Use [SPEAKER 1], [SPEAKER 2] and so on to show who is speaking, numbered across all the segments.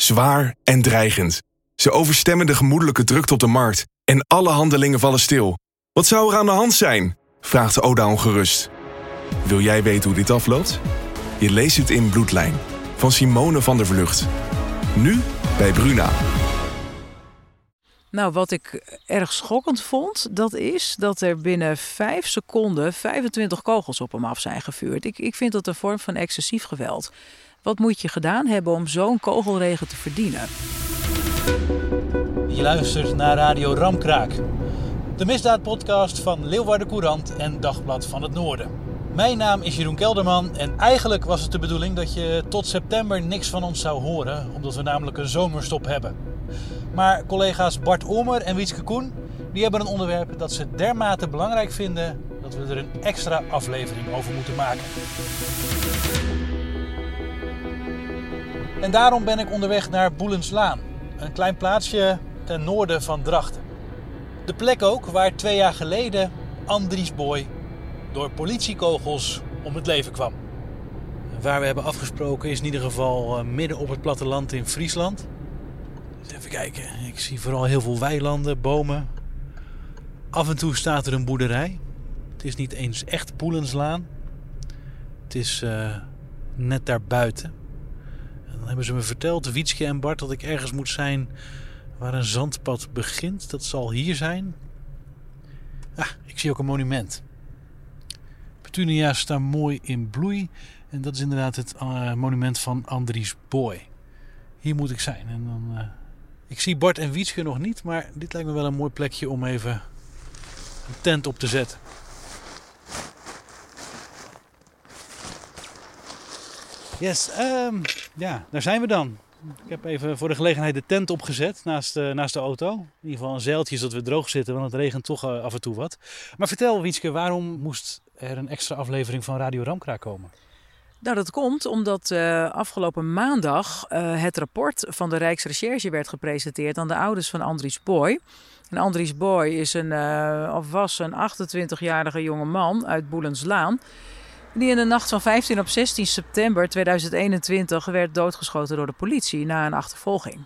[SPEAKER 1] Zwaar en dreigend. Ze overstemmen de gemoedelijke drukte op de markt. En alle handelingen vallen stil. Wat zou er aan de hand zijn? Vraagt Oda ongerust. Wil jij weten hoe dit afloopt? Je leest het in Bloedlijn. Van Simone van der Vlucht. Nu bij Bruna.
[SPEAKER 2] Nou, wat ik erg schokkend vond, dat is dat er binnen 5 seconden 25 kogels op hem af zijn gevuurd. Ik, ik vind dat een vorm van excessief geweld. Wat moet je gedaan hebben om zo'n kogelregen te verdienen?
[SPEAKER 3] Je luistert naar Radio Ramkraak. De misdaadpodcast van Leeuwarden Courant en Dagblad van het Noorden. Mijn naam is Jeroen Kelderman en eigenlijk was het de bedoeling dat je tot september niks van ons zou horen, omdat we namelijk een zomerstop hebben. Maar collega's Bart Omer en Wietske Koen, die hebben een onderwerp dat ze dermate belangrijk vinden dat we er een extra aflevering over moeten maken. En daarom ben ik onderweg naar Boelenslaan, een klein plaatsje ten noorden van Drachten. De plek ook waar twee jaar geleden Andries Boy door politiekogels om het leven kwam. Waar we hebben afgesproken is in ieder geval eh, midden op het platteland in Friesland. Dus even kijken, ik zie vooral heel veel weilanden, bomen. Af en toe staat er een boerderij. Het is niet eens echt Poelenslaan. Het is uh, net daarbuiten. En dan hebben ze me verteld, Wietske en Bart, dat ik ergens moet zijn waar een zandpad begint. Dat zal hier zijn. Ah, ik zie ook een monument. Petunia's staan mooi in bloei. En dat is inderdaad het uh, monument van Andries Boy. Hier moet ik zijn. En dan, uh, ik zie Bart en Wietske nog niet, maar dit lijkt me wel een mooi plekje om even een tent op te zetten. Yes, um, ja, daar zijn we dan. Ik heb even voor de gelegenheid de tent opgezet naast, uh, naast de auto. In ieder geval een zeiltje zodat we droog zitten, want het regent toch uh, af en toe wat. Maar vertel Wietske, waarom moest er een extra aflevering van Radio Ramkraak komen?
[SPEAKER 2] Nou, dat komt omdat uh, afgelopen maandag het rapport van de Rijksrecherche werd gepresenteerd aan de ouders van Andries Boy. En Andries Boy is een, of was een 28-jarige jonge man uit Boelenslaan. Die in de nacht van 15 op 16 september 2021 werd doodgeschoten door de politie na een achtervolging.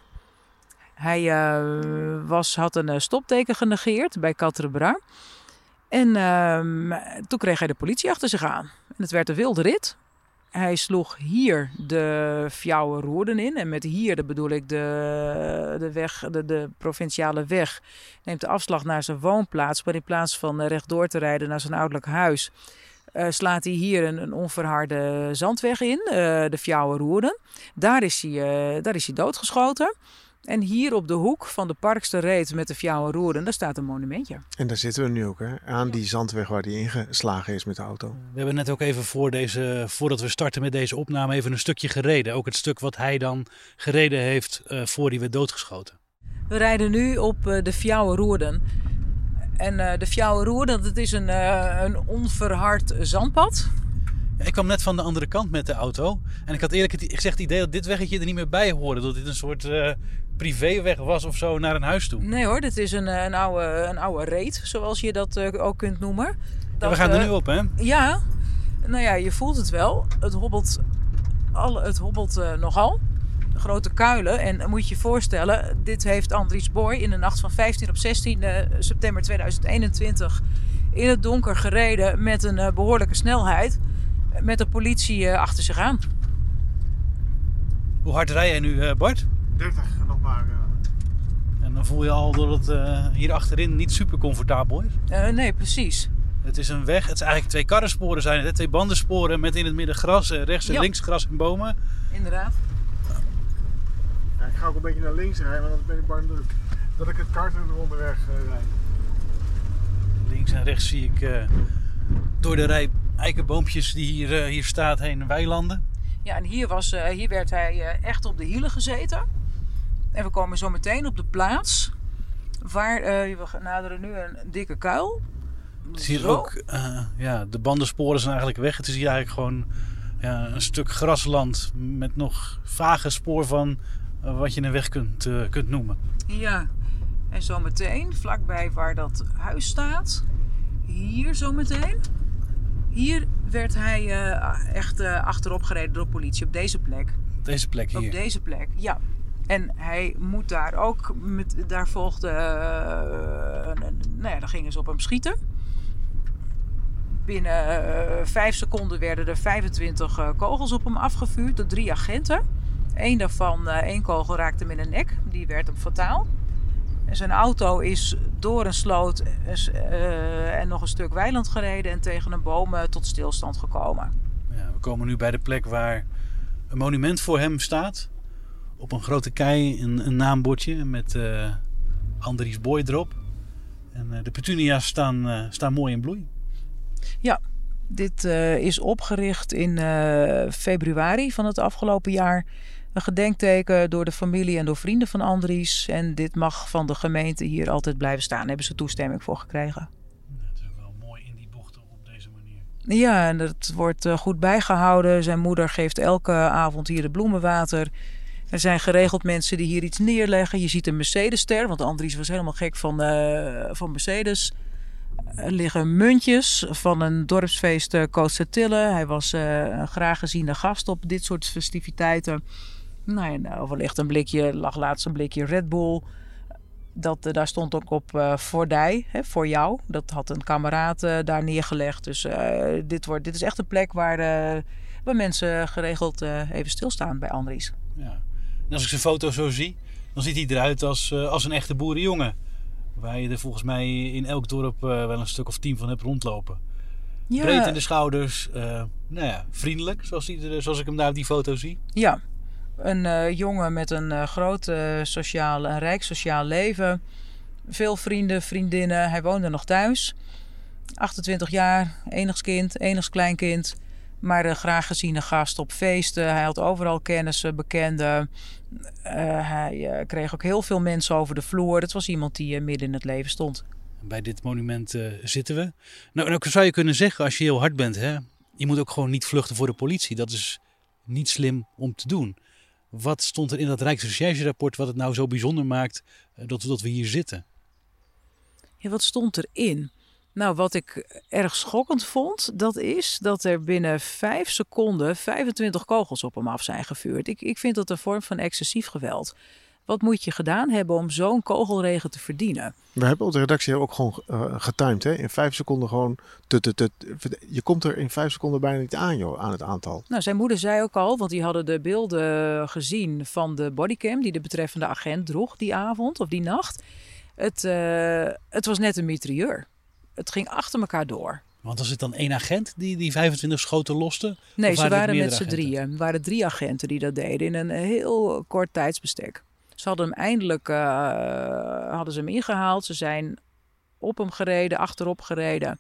[SPEAKER 2] Hij was, had een stopteken genegeerd bij Katrebra. En toen kreeg hij de politie achter zich aan. En het werd een wilde rit. Hij sloeg hier de Fjouwe Roerden in. En met hier bedoel ik de, de, weg, de, de provinciale weg. Neemt de afslag naar zijn woonplaats. Maar in plaats van rechtdoor te rijden naar zijn ouderlijk huis... Uh, slaat hij hier een, een onverharde zandweg in, uh, de Fjouwe Roerden. Daar is, hij, uh, daar is hij doodgeschoten. En hier op de hoek van de Parkste Reet met de Fjouwe Roerden, daar staat een monumentje.
[SPEAKER 4] En daar zitten we nu ook, hè? aan die zandweg waar die ingeslagen is met de auto.
[SPEAKER 3] We hebben net ook even voor deze, voordat we starten met deze opname even een stukje gereden. Ook het stuk wat hij dan gereden heeft uh, voor hij werd doodgeschoten.
[SPEAKER 2] We rijden nu op de Fjouwe Roerden. En uh, de Fjouwe Roerden, dat is een, een onverhard zandpad.
[SPEAKER 3] Ja, ik kwam net van de andere kant met de auto. En ik had eerlijk gezegd het idee dat dit weggetje er niet meer bij hoorde. Dat dit een soort privéweg was of zo naar een huis toe.
[SPEAKER 2] Nee hoor, dit is een, een, oude, een oude reet, zoals je dat uh, ook kunt noemen. Dat,
[SPEAKER 3] ja, we gaan er nu op, hè?
[SPEAKER 2] Ja, nou ja, je voelt het wel. Het hobbelt, alle, het hobbelt uh, nogal. Grote kuilen. En moet je je voorstellen, dit heeft Andries Boy in de nacht van 15 op 16 uh, september 2021 in het donker gereden met een behoorlijke snelheid. Met de politie achter zich aan.
[SPEAKER 3] Hoe hard rij jij nu, Bart?
[SPEAKER 4] 30 nog maar.
[SPEAKER 3] Uh... En dan voel je al dat het uh, hier achterin niet super comfortabel is.
[SPEAKER 2] Uh, nee, precies.
[SPEAKER 3] Het is een weg. Het is eigenlijk twee karrensporen zijn het. Twee bandensporen met in het midden gras. Rechts en ja. links gras en bomen.
[SPEAKER 2] Inderdaad.
[SPEAKER 4] Ik ga ook een beetje naar links rijden, want dan ben ik bang dat ik, dat ik het kart er onderweg rijd.
[SPEAKER 3] Links en rechts zie ik door de rij eikenboompjes die hier, hier staat heen weilanden.
[SPEAKER 2] Ja, en hier, was, uh, hier werd hij uh, echt op de hielen gezeten. En we komen zo meteen op de plaats waar eh, we naderen nu een dikke kuil.
[SPEAKER 3] Het is hier
[SPEAKER 2] Zo.
[SPEAKER 3] ook, eh, ja, de bandensporen zijn eigenlijk weg. Het is hier eigenlijk gewoon ja, een stuk grasland met nog vage spoor van eh, wat je een weg kunt, eh, kunt noemen.
[SPEAKER 2] Ja, en zometeen, vlakbij waar dat huis staat, hier zometeen, hier werd hij eh, echt eh, achterop gereden door politie op deze plek.
[SPEAKER 3] Deze plek
[SPEAKER 2] Op
[SPEAKER 3] hier.
[SPEAKER 2] deze plek, ja. En hij moet daar ook, met, daar volgde, eh, een- nou ja, daar gingen ze op hem schieten. Binnen eh, vijf seconden werden er 25 eh, kogels op hem afgevuurd door drie agenten. Eén daarvan, eh, één kogel raakte hem in de nek, die werd hem fataal. En zijn auto is door een sloot eh, en nog een stuk weiland gereden en tegen een boom eh, tot stilstand gekomen.
[SPEAKER 3] Ja, we komen nu bij de plek waar een monument voor hem staat. Op een grote kei een, een naambordje met Andries Boy erop. En de petunia's staan, staan mooi in bloei.
[SPEAKER 2] Dit eh, is opgericht in februari van het afgelopen jaar. Een gedenkteken door de familie en door vrienden van Andries. En dit mag van de gemeente hier altijd blijven staan. Daar hebben ze toestemming voor gekregen.
[SPEAKER 3] Het is ook wel mooi in die bochten op deze manier.
[SPEAKER 2] Ja, en het wordt eh, goed bijgehouden. Zijn moeder geeft elke avond hier het bloemenwater. Er zijn geregeld mensen die hier iets neerleggen. Je ziet een Mercedes-ster, want Andries was helemaal gek van, eh, van Mercedes. Er liggen muntjes van een dorpsfeest uh, Tille. Hij was eh, een graag geziene gast op dit soort festiviteiten. Nou ja, nou, er ligt een blikje, lag laatst een blikje Red Bull. Dat, eh, daar stond ook op eh voor hè, voor jou. Dat had een kameraad eh, daar neergelegd. Dus dit, wordt, dit is echt een plek waar, waar mensen geregeld even stilstaan bij Andries.
[SPEAKER 3] Ja. En als ik zijn foto zo zie, dan ziet hij eruit als, als een echte boerenjongen. Waar je er volgens mij in elk dorp wel een stuk of tien van hebt rondlopen.
[SPEAKER 2] Ja,
[SPEAKER 3] Breed in de schouders, nou ja, vriendelijk zoals, die er, zoals ik hem daar op die foto zie.
[SPEAKER 2] Ja, een eh, jongen met een eh, groot eh, sociaal, een rijk sociaal leven. Veel vrienden, vriendinnen. Hij woonde nog thuis. 28 jaar, enigs kind, enigs kleinkind. Maar een graag geziene gast op feesten. Hij had overal kennissen, bekenden. Hij kreeg ook heel veel mensen over de vloer. Het was iemand die midden in het leven stond.
[SPEAKER 3] Bij dit monument zitten we. Nou, nou zou je kunnen zeggen, als je heel hard bent, hè, je moet ook gewoon niet vluchten voor de politie. Dat is niet slim om te doen. Wat stond er in dat Rijksrecherche-rapport wat het nou zo bijzonder maakt eh, dat, we- dat we hier zitten?
[SPEAKER 2] Ja, wat stond erin? Nou, wat ik erg schokkend vond, dat is dat er binnen vijf seconden 25 kogels op hem af zijn gevuurd. Ik, ik vind dat een vorm van excessief geweld. Wat moet je gedaan hebben om zo'n kogelregen te verdienen?
[SPEAKER 4] We hebben op de redactie ook gewoon eh, getimed. Hè? In vijf seconden gewoon. Tut, tut, tut. Je komt er in vijf seconden bijna niet aan, joh, aan het aantal.
[SPEAKER 2] Nou, zijn moeder zei ook al, want die hadden de beelden gezien van de bodycam die de betreffende agent droeg die avond of die nacht. Het, eh, het was net een mitrailleur. Het ging achter elkaar door.
[SPEAKER 3] Want was het dan één agent die die 25 schoten loste?
[SPEAKER 2] Nee,
[SPEAKER 3] Of
[SPEAKER 2] ze
[SPEAKER 3] waren het
[SPEAKER 2] waren met z'n drieën. Er waren drie agenten die dat deden in een heel kort tijdsbestek. Ze hadden hem eindelijk eh, hadden ze hem ingehaald. Ze zijn op hem gereden, achterop gereden.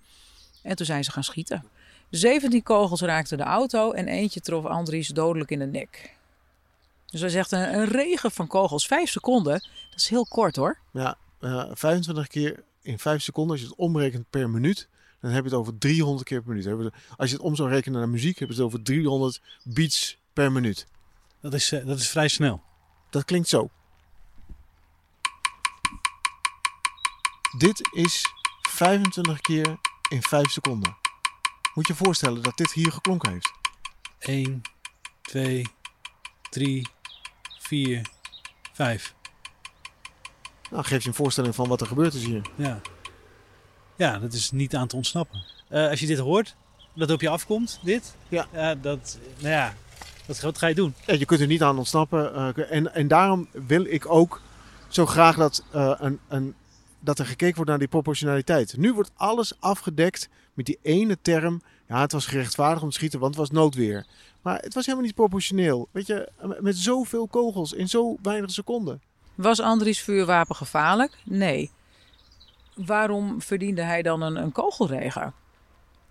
[SPEAKER 2] En toen zijn ze gaan schieten. 17 kogels raakten de auto en eentje trof Andries dodelijk in de nek. Dus hij zegt een, een regen van kogels. Vijf seconden, dat is heel kort hoor.
[SPEAKER 4] Ja, eh 25 keer in vijf seconden. Als je het omrekent per minuut, dan heb je het over 300 keer per minuut. Hebben Als je het om zou rekenen naar muziek, heb je het over 300 beats per minuut.
[SPEAKER 3] Dat is, eh, dat is vrij snel.
[SPEAKER 4] Dat klinkt zo. Dit is 25 keer in 5 seconden. Moet je je voorstellen dat dit hier geklonken heeft.
[SPEAKER 3] 1, 2, 3, 4, 5.
[SPEAKER 4] Nou, geef je een voorstelling van wat er gebeurd is hier.
[SPEAKER 3] Ja. ja, dat is niet aan te ontsnappen. Eh, als je dit hoort, dat op je afkomt, dit.
[SPEAKER 4] Ja.
[SPEAKER 3] dat, nou ja, wat, wat ga je doen?
[SPEAKER 4] Ja, je kunt er niet aan ontsnappen. eh, en, en daarom wil ik ook zo graag dat, eh, een, een, dat er gekeken wordt naar die proportionaliteit. Nu wordt alles afgedekt met die ene term. Ja, het was gerechtvaardigd om te schieten, want het was noodweer. Maar het was helemaal niet proportioneel. Weet je, met zoveel kogels in zo weinig seconden.
[SPEAKER 2] Was Andries vuurwapen gevaarlijk? Nee. Waarom verdiende hij dan een, een kogelregen?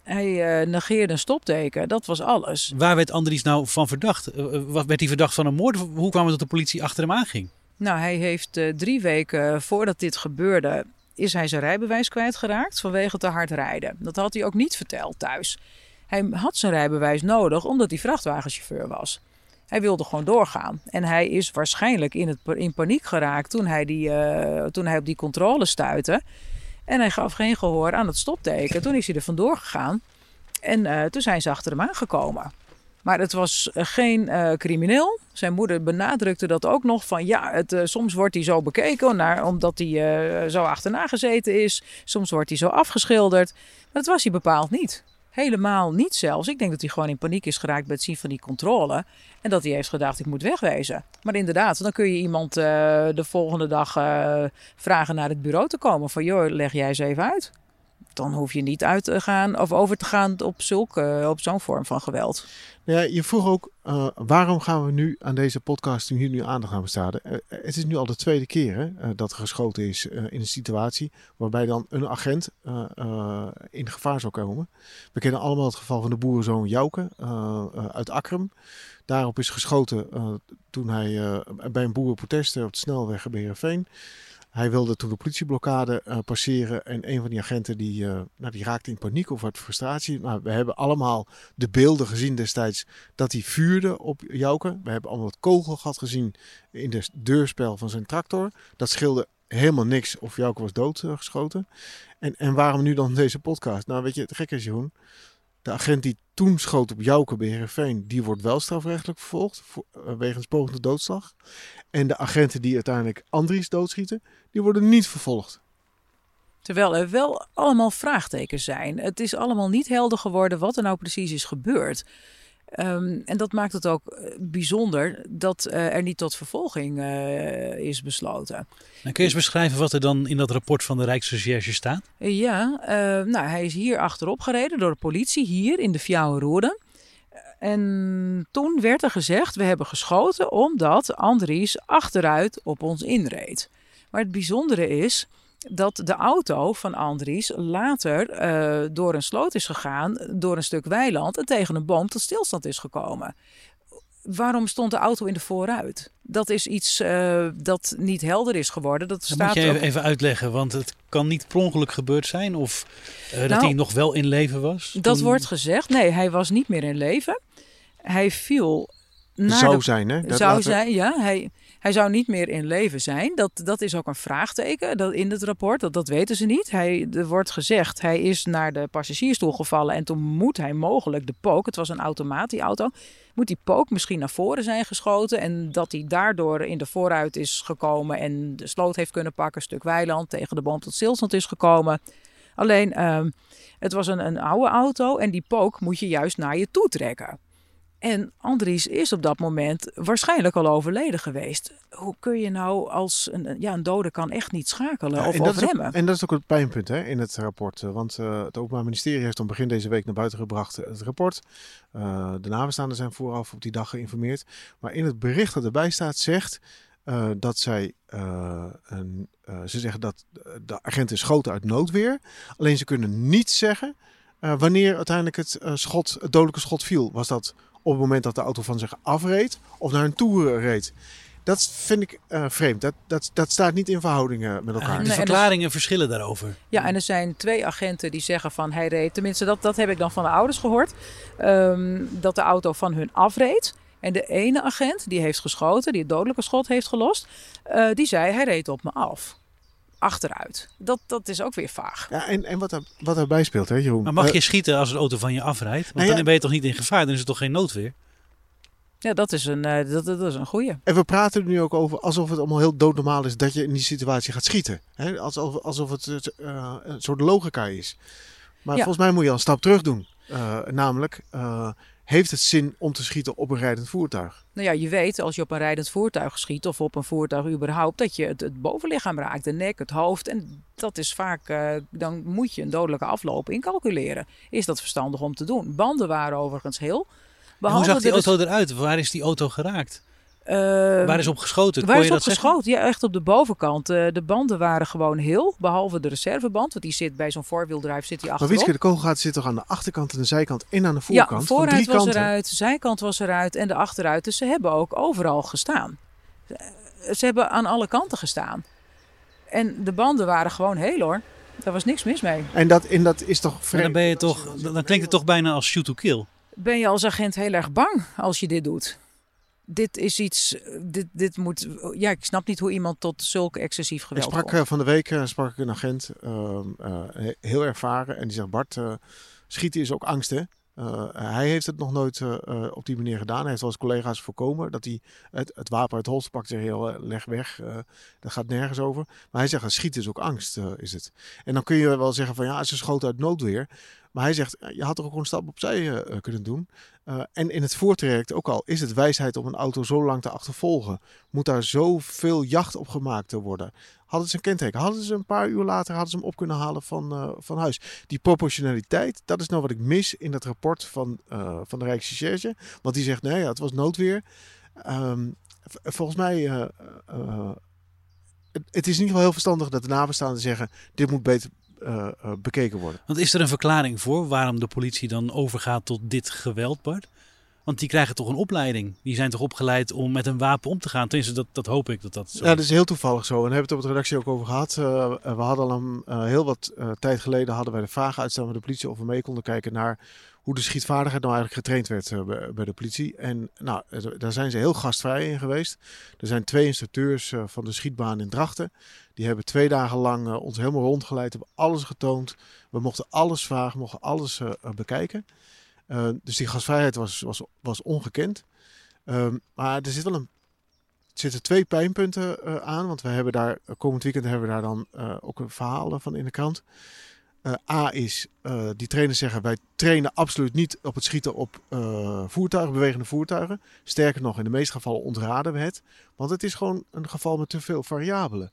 [SPEAKER 2] Hij eh, negeerde een stopteken, dat was alles.
[SPEAKER 3] Waar werd Andries nou van verdacht? Wat werd hij verdacht van een moord? Hoe kwam het dat de politie achter hem aanging?
[SPEAKER 2] Nou, hij heeft uh, drie weken voordat dit gebeurde, is hij zijn rijbewijs kwijtgeraakt vanwege te hard rijden. Dat had hij ook niet verteld thuis. Hij had zijn rijbewijs nodig omdat hij vrachtwagenchauffeur was. Hij wilde gewoon doorgaan. En hij is waarschijnlijk in, het, in paniek geraakt toen hij, die, uh, toen hij op die controle stuitte. En hij gaf geen gehoor aan het stopteken. Toen is hij er vandoor gegaan. En uh, toen zijn ze achter hem aangekomen. Maar het was geen uh, crimineel. Zijn moeder benadrukte dat ook nog van ja, het, uh, soms wordt hij zo bekeken naar, omdat hij zo achterna gezeten is. Soms wordt hij zo afgeschilderd. Maar dat was hij bepaald niet. Helemaal niet zelfs. Ik denk dat hij gewoon in paniek is geraakt bij het zien van die controle. En dat hij heeft gedacht, ik moet wegwezen. Maar inderdaad, dan kun je iemand de volgende dag vragen naar het bureau te komen. Van joh, leg jij eens even uit. Dan hoef je niet uit te gaan of over te gaan op, zulke, op zo'n vorm van geweld.
[SPEAKER 4] Ja, je vroeg ook, uh, waarom gaan we nu aan deze podcast hier nu aandacht aan besteden? Uh, het is nu al de tweede keer hè, dat er geschoten is in een situatie waarbij dan een agent in gevaar zou komen. We kennen allemaal het geval van de boerenzoon Jouke uit Akrum. Daarop is geschoten toen hij bij een boerenprotest op de snelweg bij. Hij wilde toen de politieblokkade uh, passeren en een van die agenten die, uh, nou, die raakte in paniek of uit frustratie. Nou, we hebben allemaal de beelden gezien destijds dat hij vuurde op Jouke. We hebben allemaal het kogelgat gezien in het deurspel van zijn tractor. Dat scheelde helemaal niks of Jouke was doodgeschoten. En, en waarom nu dan deze podcast? Nou weet je, het gekke is Jeroen. De agent die toen schoot op Jouke bij Heerenveen, die wordt wel strafrechtelijk vervolgd voor, uh, wegens pogende doodslag. En de agenten die uiteindelijk Andries doodschieten, die worden niet vervolgd.
[SPEAKER 2] Terwijl er wel allemaal vraagtekens zijn. Het is allemaal niet helder geworden wat er nou precies is gebeurd. Um, en dat maakt het ook bijzonder dat uh, er niet tot vervolging uh, is besloten.
[SPEAKER 5] Kun je eens beschrijven wat er dan in dat rapport van de Rijksrecherche staat?
[SPEAKER 2] Uh, ja, nou, hij is hier achterop gereden door de politie, hier in de Fjouwenroede. En toen werd er gezegd, we hebben geschoten omdat Andries achteruit op ons inreed. Maar het bijzondere is dat de auto van Andries later uh, door een sloot is gegaan, door een stuk weiland en tegen een boom tot stilstand is gekomen. Waarom stond de auto in de vooruit? Dat is iets uh, dat niet helder is geworden. Dat,
[SPEAKER 5] dat
[SPEAKER 2] staat
[SPEAKER 5] moet je even,
[SPEAKER 2] ook...
[SPEAKER 5] even, uitleggen, want het kan niet per ongeluk gebeurd zijn of uh, nou, dat hij nog wel in leven was.
[SPEAKER 2] Dat toen... wordt gezegd. Nee, hij was niet meer in leven. Hij viel. Naar
[SPEAKER 4] zou
[SPEAKER 2] de...
[SPEAKER 4] zijn, hè?
[SPEAKER 2] Dat zou zijn, ja. Hij, hij zou niet meer in leven zijn. Dat, dat is ook een vraagteken dat in het rapport. Dat, dat weten ze niet. Hij, er wordt gezegd, hij is naar de passagiersstoel gevallen. En toen moet hij mogelijk de pook, het was een automaat, die auto. Moet die pook misschien naar voren zijn geschoten. En dat hij daardoor in de vooruit is gekomen. En de sloot heeft kunnen pakken. Een stuk weiland tegen de boom tot stilstand is gekomen. Alleen, um, het was een, een oude auto. En die pook moet je juist naar je toe trekken. En Andries is op dat moment waarschijnlijk al overleden geweest. Hoe kun je nou als een, ja, een dode kan echt niet schakelen ja, of, of remmen?
[SPEAKER 4] Ook, en dat is ook het pijnpunt hè, in het rapport. Want uh, het Openbaar Ministerie heeft dan begin deze week naar buiten gebracht het rapport. Uh, de nabestaanden zijn vooraf op die dag geïnformeerd. Maar in het bericht dat erbij staat zegt uh, dat zij, een, ze zeggen dat de agenten schoten uit noodweer. Alleen ze kunnen niet zeggen wanneer uiteindelijk het, schot, het dodelijke schot viel. Was dat op het moment dat de auto van zich afreed of naar een toer reed. Dat vind ik uh, vreemd. Dat, dat, dat staat niet in verhoudingen met elkaar.
[SPEAKER 5] Uh, de nee, verklaringen verschillen daarover.
[SPEAKER 2] Ja, en er zijn twee agenten die zeggen van hij reed. Tenminste, dat, dat heb ik dan van de ouders gehoord. Um, dat de auto van hun afreed. En de ene agent die heeft geschoten, die het dodelijke schot heeft gelost, uh, die zei hij reed op me af achteruit. Dat, dat is ook weer vaag.
[SPEAKER 4] Ja, en, en wat, er, wat erbij speelt, hè, Jeroen?
[SPEAKER 5] Maar mag je uh, schieten als een auto van je afrijdt? Want nou ja, dan ben je toch niet in gevaar? Dan is het toch geen noodweer?
[SPEAKER 2] Ja, dat is een, uh, dat, dat is een goeie.
[SPEAKER 4] En we praten er nu ook over alsof het allemaal heel doodnormaal is dat je in die situatie gaat schieten. Hè? Alsof, alsof het uh, een soort logica is. Maar ja. volgens mij moet je al een stap terug doen. namelijk, heeft het zin om te schieten op een rijdend voertuig?
[SPEAKER 2] Nou ja, je weet als je op een rijdend voertuig schiet of op een voertuig überhaupt dat je het, het bovenlichaam raakt, de nek, het hoofd. En dat is vaak, uh, dan moet je een dodelijke afloop incalculeren. Is dat verstandig om te doen? Banden waren overigens heel.
[SPEAKER 5] hoe zag die auto eruit? Waar is die auto geraakt? Uh, waar is op geschoten?
[SPEAKER 2] Waar
[SPEAKER 5] Kon
[SPEAKER 2] is
[SPEAKER 5] je
[SPEAKER 2] op
[SPEAKER 5] dat
[SPEAKER 2] geschoten? Ja, echt op de bovenkant. Uh, de banden waren gewoon heel, behalve de reserveband. Want die zit bij zo'n voorwieldrive zit die achterop.
[SPEAKER 4] Maar de kogelgaten zit toch aan de achterkant en de zijkant en aan de voorkant?
[SPEAKER 2] Ja, vooruit
[SPEAKER 4] was
[SPEAKER 2] kanten. eruit, zijkant was eruit en de achteruit. Dus ze hebben ook overal gestaan. ze hebben aan alle kanten gestaan. En de banden waren gewoon heel hoor. Daar was niks mis mee.
[SPEAKER 4] En dat, in dat is toch
[SPEAKER 5] vreemd? Dan, ben je toch, dan klinkt het toch bijna als shoot to kill.
[SPEAKER 2] Ben je als agent heel erg bang als je dit doet? Dit is iets, dit, dit moet, ja, ik snap niet hoe iemand tot zulke excessief geweld
[SPEAKER 4] Ik sprak
[SPEAKER 2] komt.
[SPEAKER 4] Eh, van de week uh, sprak ik een agent, uh, heel ervaren, en die zegt: Bart, schieten is ook angst, hè? Uh, hij heeft het nog nooit uh, uh, op die manier gedaan. Hij heeft wel eens collega's voorkomen dat hij het, het wapen uit holst pakt en zegt: heel leg weg. dat gaat nergens over. Maar hij zegt: schieten is ook angst, is het. En dan kun je wel zeggen: van ja, ze schoten uit noodweer. Maar hij zegt: je had er ook een stap opzij kunnen doen. en in het voortraject ook al is het wijsheid om een auto zo lang te achtervolgen. Moet daar zoveel jacht op gemaakt worden. Hadden ze een kenteken, hadden ze een paar uur later hadden ze hem op kunnen halen van, van huis. Die proportionaliteit, dat is nou wat ik mis in dat rapport van, van de Rijksrecherche. Want die zegt, nee, ja, het was noodweer. Um, volgens mij, het, is in ieder geval heel verstandig dat de nabestaanden zeggen, dit moet beter bekeken worden.
[SPEAKER 5] Want is er een verklaring voor waarom de politie dan overgaat tot dit geweld, Bart? Want die krijgen toch een opleiding. Die zijn toch opgeleid om met een wapen om te gaan. Tenminste, dat, dat hoop ik dat dat zo
[SPEAKER 4] Ja, dat is heel toevallig zo. En daar hebben we het op de redactie ook over gehad. Uh, we hadden al een, uh, heel wat tijd geleden hadden wij de vraag uitstaan met de politie of we mee konden kijken naar hoe de schietvaardigheid nou eigenlijk getraind werd bij, bij, de politie. En nou, daar zijn ze heel gastvrij in geweest. Er zijn twee instructeurs van de schietbaan in Drachten. Die hebben twee dagen lang ons helemaal rondgeleid, hebben alles getoond. We mochten alles vragen, mochten alles bekijken. Dus die gasvrijheid was, was, was ongekend. Um, maar er zit wel een, zitten twee pijnpunten aan. Want we hebben daar, komend weekend hebben we daar dan uh, ook verhaal van in de krant. A is, die trainers zeggen wij trainen absoluut niet op het schieten op voertuigen, bewegende voertuigen. Sterker nog, in de meeste gevallen ontraden we het. Want het is gewoon een geval met te veel variabelen.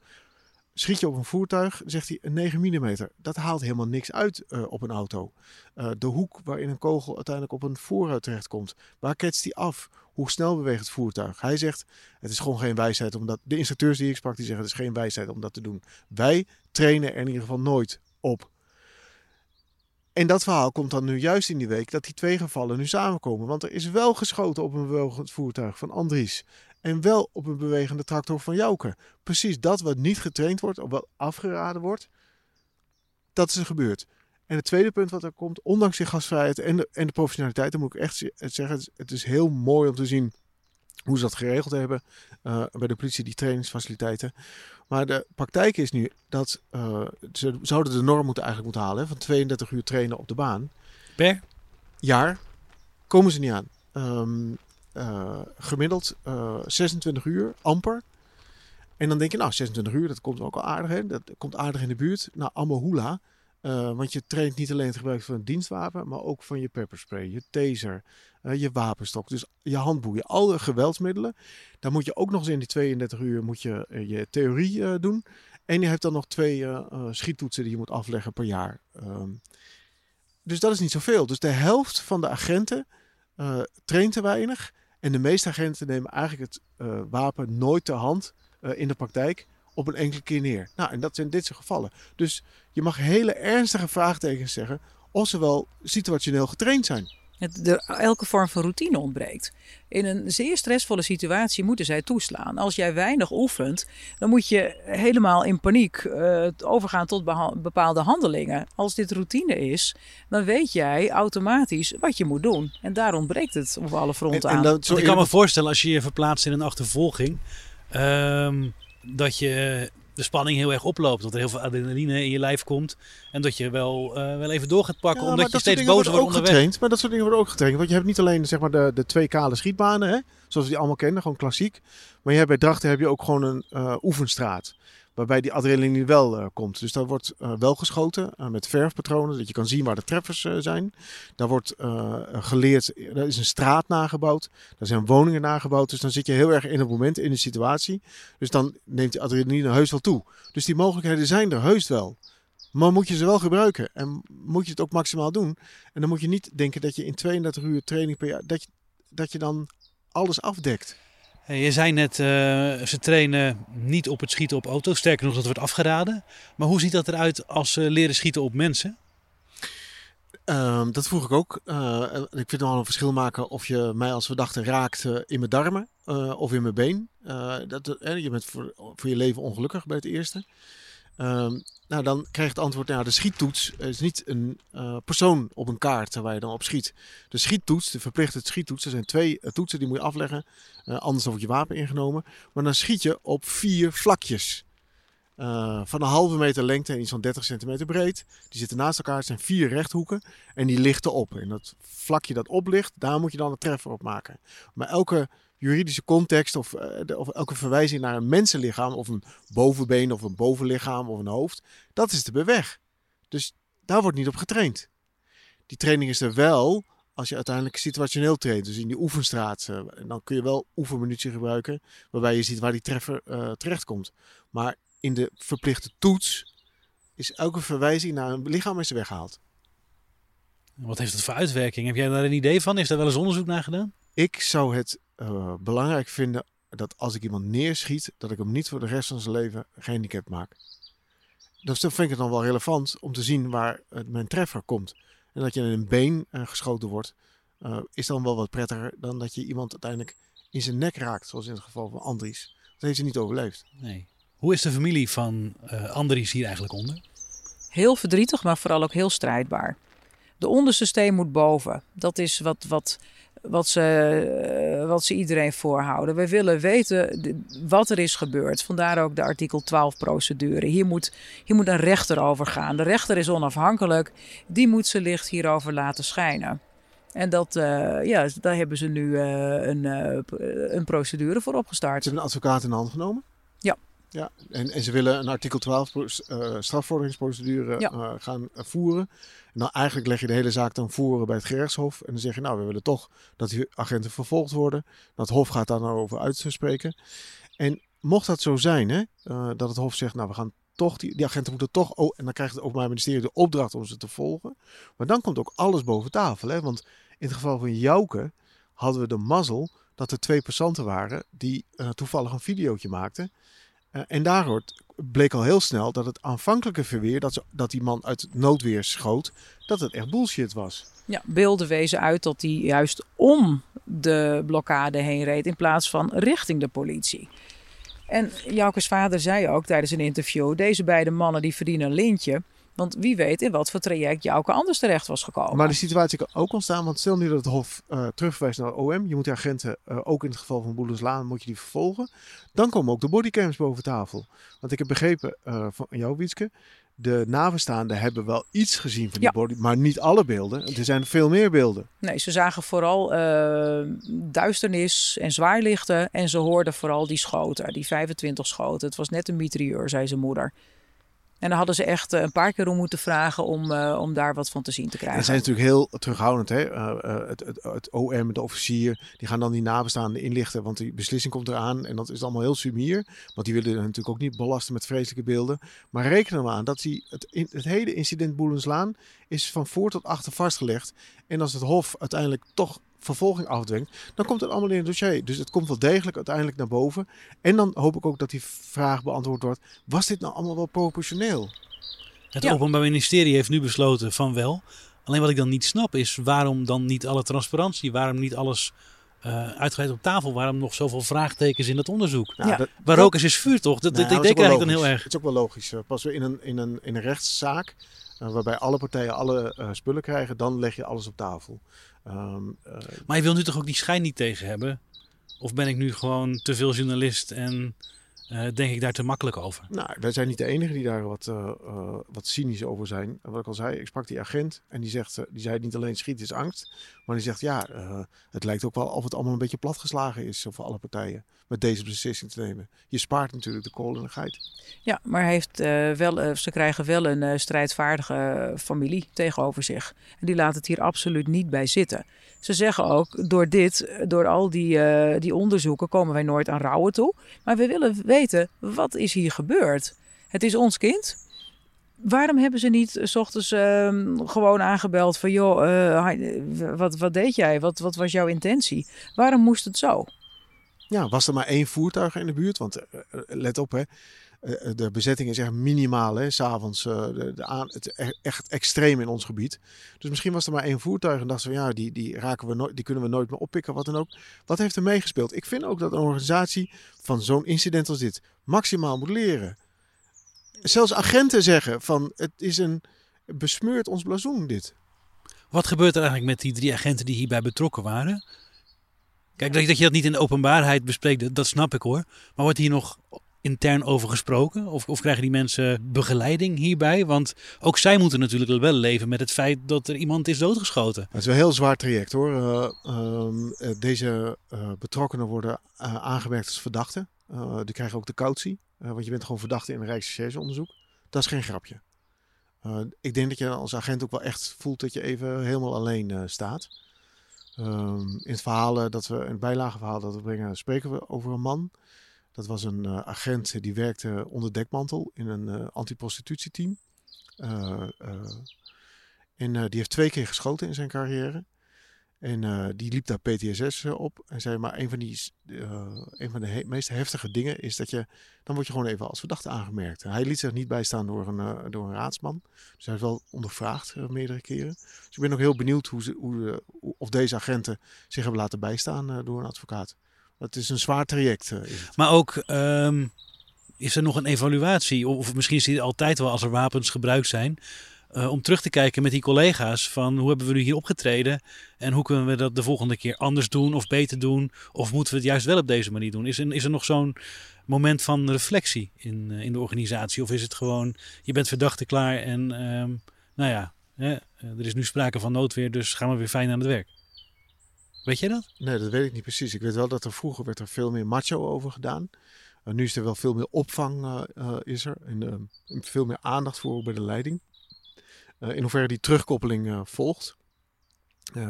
[SPEAKER 4] Schiet je op een voertuig, zegt hij een 9 mm. Dat haalt helemaal niks uit op een auto. De hoek waarin een kogel uiteindelijk op een voorruit terechtkomt. Waar ketst die af? Hoe snel beweegt het voertuig? Hij zegt, het is gewoon geen wijsheid. Omdat, de instructeurs die ik sprak, die zeggen, het is geen wijsheid om dat te doen. Wij trainen er in ieder geval nooit op. En dat verhaal komt dan nu juist in die week dat die twee gevallen nu samenkomen. Want er is wel geschoten op een bewegend voertuig van Andries. En wel op een bewegende tractor van Jouke. Precies dat wat niet getraind wordt, of wat afgeraden wordt, dat is er gebeurd. En het tweede punt wat er komt, ondanks die gastvrijheid en de, en de professionaliteit, dan moet ik echt zeggen, het is heel mooi om te zien hoe ze dat geregeld hebben uh, bij de politie, die trainingsfaciliteiten. Maar de praktijk is nu dat uh, ze zouden de norm moeten eigenlijk moeten halen hè, van 32 uur trainen op de baan.
[SPEAKER 5] Per
[SPEAKER 4] jaar komen ze niet aan. Um, uh, gemiddeld uh, 26 uur, amper. En dan denk je, nou, 26 uur, dat komt ook al aardig, hè? Dat komt aardig in de buurt. Nou, Amahula. Uh, want je traint niet alleen het gebruik van een dienstwapen, maar ook van je pepperspray, je taser, uh, je wapenstok, dus je handboeien, alle geweldsmiddelen. Dan moet je ook nog eens in die 32 uur moet je, uh, je theorie doen. En je hebt dan nog twee schiettoetsen die je moet afleggen per jaar. Um, dus dat is niet zoveel. Dus de helft van de agenten traint te weinig. En de meeste agenten nemen eigenlijk het wapen nooit ter hand in de praktijk op een enkele keer neer. Nou, en dat zijn dit soort gevallen. Dus je mag hele ernstige vraagtekens zeggen of ze wel situationeel getraind zijn.
[SPEAKER 2] Het, er elke vorm van routine ontbreekt. In een zeer stressvolle situatie moeten zij toeslaan. Als jij weinig oefent, dan moet je helemaal in paniek uh, overgaan tot bepaalde handelingen. Als dit routine is, dan weet jij automatisch wat je moet doen. En daar ontbreekt het op alle fronten
[SPEAKER 5] en,
[SPEAKER 2] aan.
[SPEAKER 5] En dat, ik kan me voorstellen, als je je verplaatst in een achtervolging, um, dat je de spanning heel erg oploopt. Dat er heel veel adrenaline in je lijf komt. En dat je wel, uh, wel even door gaat pakken.
[SPEAKER 4] Ja,
[SPEAKER 5] omdat je steeds bozer
[SPEAKER 4] wordt
[SPEAKER 5] wordt onderweg.
[SPEAKER 4] Getraind, maar dat soort dingen worden ook getraind. Want je hebt niet alleen zeg maar, de, de twee kale schietbanen. Hè, zoals we die allemaal kennen. Gewoon klassiek. Maar je hebt bij Drachten heb je ook gewoon een uh, oefenstraat. Waarbij die adrenaline wel uh, komt. Dus daar wordt uh, wel geschoten uh, met verfpatronen. Dat je kan zien waar de treffers zijn. Daar wordt geleerd. Er is een straat nagebouwd. Daar zijn woningen nagebouwd. Dus dan zit je heel erg in het moment, in de situatie. Dus dan neemt die adrenaline heus wel toe. Dus die mogelijkheden zijn er heus wel. Maar moet je ze wel gebruiken. En moet je het ook maximaal doen. En dan moet je niet denken dat je in 32 uur training per jaar. Dat je, dat je dan alles afdekt.
[SPEAKER 5] Je zei net, uh, ze trainen niet op het schieten op auto's. Sterker nog, dat wordt afgeraden. Maar hoe ziet dat eruit als ze leren schieten op mensen?
[SPEAKER 4] Ehm, dat vroeg ik ook. Eh, ik vind het wel een verschil maken of je mij als verdachte raakt eh, in mijn darmen eh, of in mijn been. Eh, dat, eh, je bent voor je leven ongelukkig bij het eerste. Ehm, nou, dan krijg je het antwoord, nou, de schiettoets is niet een eh, persoon op een kaart waar je dan op schiet. De schiettoets, de verplichte schiettoets, er zijn twee eh, toetsen die moet je afleggen. Eh, anders wordt je wapen ingenomen. Maar dan schiet je op vier vlakjes. Van een halve meter lengte en iets van 30 centimeter breed. Die zitten naast elkaar. Het zijn vier rechthoeken en die lichten op. En dat vlakje dat oplicht, daar moet je dan een treffer op maken. Maar elke juridische context of, eh, de- of elke verwijzing naar een mensenlichaam... of een bovenbeen of een bovenlichaam of een hoofd... dat is te beweg. Dus daar wordt niet op getraind. Die training is er wel als je uiteindelijk situationeel traint. Dus in die oefenstraat. en dan kun je wel oefenmunitie gebruiken... waarbij je ziet waar die treffer eh terechtkomt. Maar in de verplichte toets is elke verwijzing naar een lichaam is weggehaald.
[SPEAKER 5] Wat heeft het voor uitwerking? Heb jij daar een idee van? Is daar wel eens onderzoek naar gedaan?
[SPEAKER 4] Ik zou het eh, belangrijk vinden dat als ik iemand neerschiet, dat ik hem niet voor de rest van zijn leven gehandicapt maak. Dus dan vind ik het dan wel relevant om te zien waar het, mijn treffer komt. En dat je in een been eh, geschoten wordt, eh, is dan wel wat prettiger dan dat je iemand uiteindelijk in zijn nek raakt, zoals in het geval van Andries. Dat heeft hij niet overleefd.
[SPEAKER 5] Nee. Hoe is de familie van eh Andries hier eigenlijk onder?
[SPEAKER 2] Heel verdrietig, maar vooral ook heel strijdbaar. De onderste steen moet boven. Dat is wat, wat, wat, ze, eh, wat ze iedereen voorhouden. We willen weten wat er is gebeurd. Vandaar ook de artikel 12 procedure. Hier moet, hier moet een rechter over gaan. De rechter is onafhankelijk. Die moet zijn licht hierover laten schijnen. En dat, eh, ja, daar hebben ze nu eh, een, een procedure voor
[SPEAKER 4] Ze
[SPEAKER 2] opgestart.
[SPEAKER 4] hebben een advocaat in hand genomen.
[SPEAKER 2] Ja.
[SPEAKER 4] en, en ze willen een artikel 12 pro- eh, strafvorderingsprocedure
[SPEAKER 2] Ja.
[SPEAKER 4] eh, gaan voeren. En dan eigenlijk leg je de hele zaak dan voeren bij het gerechtshof. En dan zeg je, nou, we willen toch dat die agenten vervolgd worden. Dat hof gaat daar nou over uitspreken. En mocht dat zo zijn, hè, eh, dat het hof zegt, nou, we gaan toch, die, die agenten moeten toch, oh, en dan krijgt het Openbaar Ministerie de opdracht om ze te volgen. Maar dan komt ook alles boven tafel, hè. Want in het geval van Jouke hadden we de mazzel dat er twee passanten waren die toevallig een videootje maakten. Eh, en daaruit bleek al heel snel dat het aanvankelijke verweer, dat, dat die man uit het noodweer schoot, dat het echt bullshit was.
[SPEAKER 2] Ja, beelden wezen uit dat hij juist om de blokkade heen reed in plaats van richting de politie. En Joukes vader zei ook tijdens een interview: deze beide mannen die verdienen een lintje. Want wie weet in wat voor traject Jouke anders terecht was gekomen.
[SPEAKER 4] Maar die situatie kan ook ontstaan, want stel nu dat het Hof eh, terugverwijst naar OM. Je moet die agenten, eh, ook in het geval van Boelenslaan, moet je die vervolgen. Dan komen ook de bodycams boven tafel. Want ik heb begrepen eh, van jou, Wietske, de nabestaanden hebben wel iets gezien van die
[SPEAKER 2] Ja.
[SPEAKER 4] body, maar niet alle beelden. Er zijn veel meer beelden.
[SPEAKER 2] Nee, ze zagen vooral duisternis en zwaarlichten. En ze hoorden vooral die schoten, die 25 schoten. Het was net een mitrailleur, zei zijn moeder. En daar hadden ze echt eh, een paar keer om moeten vragen om, eh, om daar wat van te zien te
[SPEAKER 4] En
[SPEAKER 2] krijgen.
[SPEAKER 4] ze zijn natuurlijk heel terughoudend. Hè? Eh, het, het, het OM, de officier, die gaan dan die nabestaanden inlichten. Want die beslissing komt eraan. En dat is allemaal heel sumier. Want die willen natuurlijk ook niet belasten met vreselijke beelden. Maar reken er maar aan dat die, het, het hele incident Boelenslaan is van voor tot achter vastgelegd. En als het Hof uiteindelijk toch vervolging afdwingt, dan komt het allemaal in het dossier. Dus het komt wel degelijk uiteindelijk naar boven. En dan hoop ik ook dat die vraag beantwoord wordt. Was dit nou allemaal wel proportioneel?
[SPEAKER 5] Het
[SPEAKER 2] Ja.
[SPEAKER 5] Openbaar Ministerie heeft nu besloten van wel. Alleen wat ik dan niet snap is waarom dan niet alle transparantie, waarom niet alles eh uitgebreid op tafel, waarom nog zoveel vraagtekens in dat onderzoek.
[SPEAKER 4] Nou,
[SPEAKER 2] Ja.
[SPEAKER 4] dat-
[SPEAKER 5] Waar
[SPEAKER 4] dat-
[SPEAKER 5] rook is, is vuur toch? Dat,
[SPEAKER 4] Nou,
[SPEAKER 5] dat,
[SPEAKER 4] dat
[SPEAKER 5] ik
[SPEAKER 4] is
[SPEAKER 5] denk
[SPEAKER 4] ook
[SPEAKER 5] eigenlijk dan heel erg.
[SPEAKER 4] Het is ook wel logisch. Pas weer in een, in een, in een rechtszaak, waarbij alle partijen alle eh, spullen krijgen, dan leg je alles op tafel. Ehm, eh,
[SPEAKER 5] Maar je wil nu toch ook die schijn niet tegen hebben? Of ben ik nu gewoon te veel journalist en eh, denk ik daar te makkelijk over?
[SPEAKER 4] nou, wij zijn niet de enigen die daar wat, eh, eh, wat cynisch over zijn. En wat ik al zei, ik sprak die agent en die, zegt, eh, die zei niet alleen schiet is angst, maar die zegt ja, eh, het lijkt ook wel of het allemaal een beetje platgeslagen is voor alle partijen met deze beslissing te nemen. Je spaart natuurlijk de kool en de geit.
[SPEAKER 2] Ja, maar heeft, eh, wel, eh, ze krijgen wel een eh, strijdvaardige eh, familie tegenover zich. En die laat het hier absoluut niet bij zitten. Ze zeggen ook, door dit, eh, door al die, eh, die onderzoeken komen wij nooit aan rouwen toe. Maar we willen weten, wat is hier gebeurd? Het is ons kind. Waarom hebben ze niet eh, s ochtends ehm, gewoon aangebeld van... joh, eh, wat, wat deed jij? Wat, wat was jouw intentie? Waarom moest het zo?
[SPEAKER 4] Ja, was er maar één voertuig in de buurt? Want eh, let op, hè. de bezetting is echt minimaal, hè, s'avonds. Het e-, echt extreem in ons gebied. Dus misschien was er maar één voertuig en dachten we, ja, die, die, raken we nooit, die kunnen we nooit meer oppikken, wat dan ook. Wat heeft er meegespeeld? Ik vind ook dat een organisatie van zo'n incident als dit maximaal moet leren. Zelfs agenten zeggen van, het is een, besmeurt ons blazoen dit.
[SPEAKER 5] Wat gebeurt er eigenlijk met die drie agenten die hierbij betrokken waren? Kijk, dat je dat niet in de openbaarheid bespreekt, dat snap ik hoor. Maar wordt hier nog intern over gesproken? Of, of krijgen die mensen begeleiding hierbij? Want ook zij moeten natuurlijk wel leven met het feit dat er iemand is doodgeschoten.
[SPEAKER 4] Het is wel een heel zwaar traject hoor. Uh, uh, deze uh, betrokkenen worden aangemerkt als verdachten. die krijgen ook de cautie. Want je bent gewoon verdachte in een Rijksrechercheonderzoek. Dat is geen grapje. ik denk dat je als agent ook wel echt voelt dat je even helemaal alleen staat. Um, in het verhaal dat we, in het bijlageverhaal dat we brengen, spreken we over een man. Dat was een agent die werkte onder dekmantel in een antiprostitutieteam. En die heeft twee keer geschoten in zijn carrière. En die liep daar PTSS op. En zei maar een van, die, een van de meest heftige dingen is dat je... Dan word je gewoon even als verdachte aangemerkt. hij liet zich niet bijstaan door een, door een raadsman. Dus hij is wel ondervraagd meerdere keren. Dus ik ben ook heel benieuwd hoe ze, hoe, of deze agenten zich hebben laten bijstaan door een advocaat. Het is een zwaar traject.
[SPEAKER 5] Maar ook, um, is er nog een evaluatie? Of misschien is het altijd wel als er wapens gebruikt zijn. Uh, om terug te kijken met die collega's van hoe hebben we nu hier opgetreden en hoe kunnen we dat de volgende keer anders doen of beter doen of moeten we het juist wel op deze manier doen? Is er, is er nog zo'n moment van reflectie in, uh, in de organisatie of is het gewoon je bent verdachte klaar en um, nou ja, hè, er is nu sprake van noodweer dus gaan we weer fijn aan het werk? Weet je dat?
[SPEAKER 4] Nee, dat weet ik niet precies. Ik weet wel dat er vroeger werd er veel meer macho over gedaan. Uh, nu is er wel veel meer opvang is er. En veel meer aandacht voor bij de leiding. In hoeverre die terugkoppeling volgt.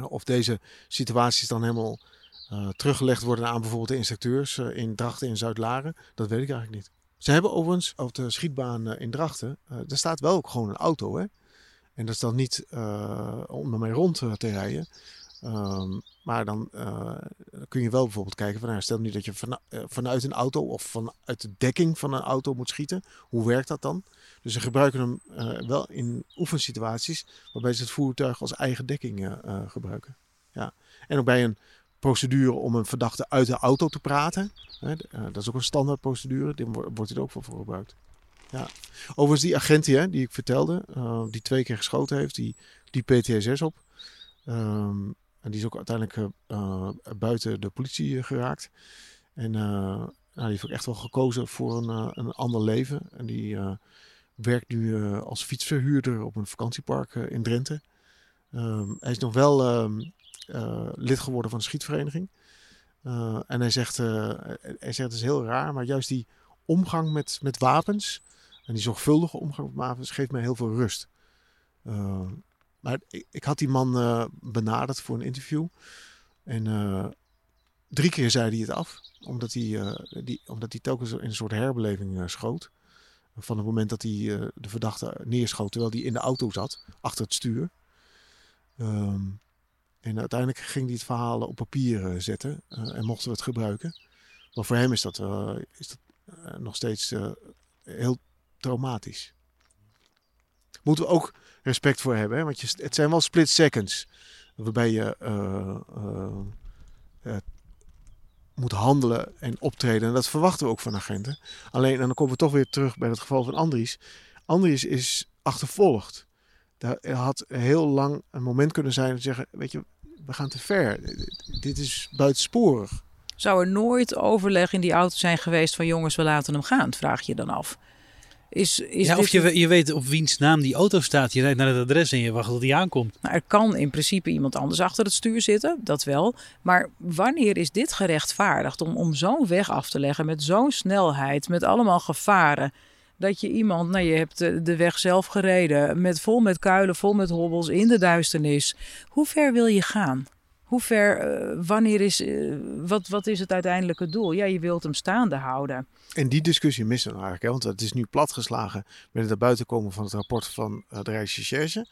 [SPEAKER 4] of deze situaties dan helemaal teruggelegd worden aan bijvoorbeeld de instructeurs in Drachten en Zuid-Laren. Dat weet ik eigenlijk niet. Ze hebben overigens op de schietbaan in Drachten. daar staat wel ook gewoon een auto. Hè? En dat is dan niet om ermee rond te rijden. Um, maar dan uh, kun je wel bijvoorbeeld kijken van, nou, stel nu dat je van, uh, vanuit een auto of vanuit de dekking van een auto moet schieten. Hoe werkt dat dan? Dus ze gebruiken hem uh, wel in oefensituaties waarbij ze het voertuig als eigen dekking gebruiken. Ja. En ook bij een procedure om een verdachte uit de auto te praten. Hè, dat is ook een standaard procedure. Wordt dit ook voor gebruikt. Ja. Overigens die agent die, die ik vertelde, die twee keer geschoten heeft, die, die PTSS op. Um, en die is ook uiteindelijk buiten de politie geraakt. En nou, die heeft ook echt wel gekozen voor een, een ander leven. En die werkt nu als fietsverhuurder op een vakantiepark in Drenthe. Um, hij is nog wel um, lid geworden van de schietvereniging. en hij zegt, hij zegt het is heel raar, maar juist die omgang met, met wapens en die zorgvuldige omgang met wapens geeft mij heel veel rust. Uh, maar ik, ik had die man benaderd voor een interview. En drie keer zei hij het af. Omdat hij, die, omdat hij telkens in een soort herbeleving schoot. Van het moment dat hij de verdachte neerschoot terwijl hij in de auto zat. Achter het stuur. Um, en uiteindelijk ging hij het verhaal op papier zetten. en mochten we het gebruiken. Maar voor hem is dat, is dat nog steeds heel traumatisch. Moeten we ook respect voor hebben. Hè? Want het zijn wel split seconds. Waarbij je moet handelen en optreden. En dat verwachten we ook van agenten. Alleen, en dan komen we toch weer terug bij het geval van Andries. Andries is achtervolgd. Daar had heel lang een moment kunnen zijn te zeggen: Weet je, we gaan te ver. Dit is buitensporig.
[SPEAKER 2] Zou er nooit overleg in die auto zijn geweest van jongens, we laten hem gaan? Vraag je dan af. Is, is
[SPEAKER 5] ja, of je, je weet op wiens naam die auto staat. Je rijdt naar het adres en je wacht tot die aankomt.
[SPEAKER 2] Nou, er kan in principe iemand anders achter het stuur zitten, dat wel. Maar wanneer is dit gerechtvaardigd om, om zo'n weg af te leggen met zo'n snelheid, met allemaal gevaren? Dat je iemand, nou je hebt de, de weg zelf gereden, met, vol met kuilen, vol met hobbels, in de duisternis. Hoe ver wil je gaan? Hoe ver, uh, wanneer is, uh, wat, wat is het uiteindelijke doel? Ja, je wilt hem staande houden.
[SPEAKER 4] En die discussie missen we eigenlijk, hè? want het is nu platgeslagen met het buiten komen van het rapport van uh, de Rijksrecherche.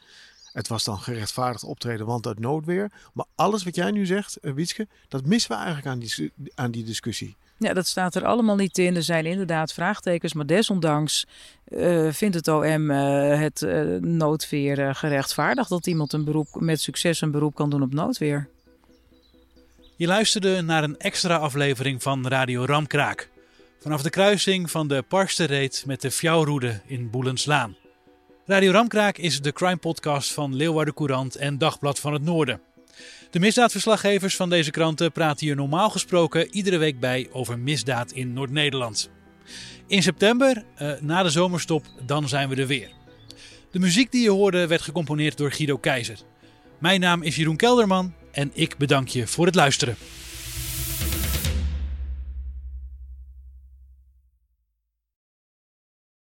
[SPEAKER 4] Het was dan gerechtvaardigd optreden, want uit noodweer. Maar alles wat jij nu zegt, Wietske, dat missen we eigenlijk aan die, aan die discussie.
[SPEAKER 2] Ja, dat staat er allemaal niet in. Er zijn inderdaad vraagtekens, maar desondanks uh, vindt het OM uh, het uh, noodweer gerechtvaardigd dat iemand een beroep, met succes een beroep kan doen op noodweer.
[SPEAKER 3] Je luisterde naar een extra aflevering van Radio Ramkraak. Vanaf de kruising van de Parksterreed met de Fjouwroede in Boelenslaan. Radio Ramkraak is de crime podcast van Leeuwarden Courant en Dagblad van het Noorden. De misdaadverslaggevers van deze kranten praten hier normaal gesproken iedere week bij over misdaad in Noord-Nederland. In september, uh, na de zomerstop, dan zijn we er weer. De muziek die je hoorde werd gecomponeerd door Guido Keizer. Mijn naam is Jeroen Kelderman en ik bedank je voor het luisteren.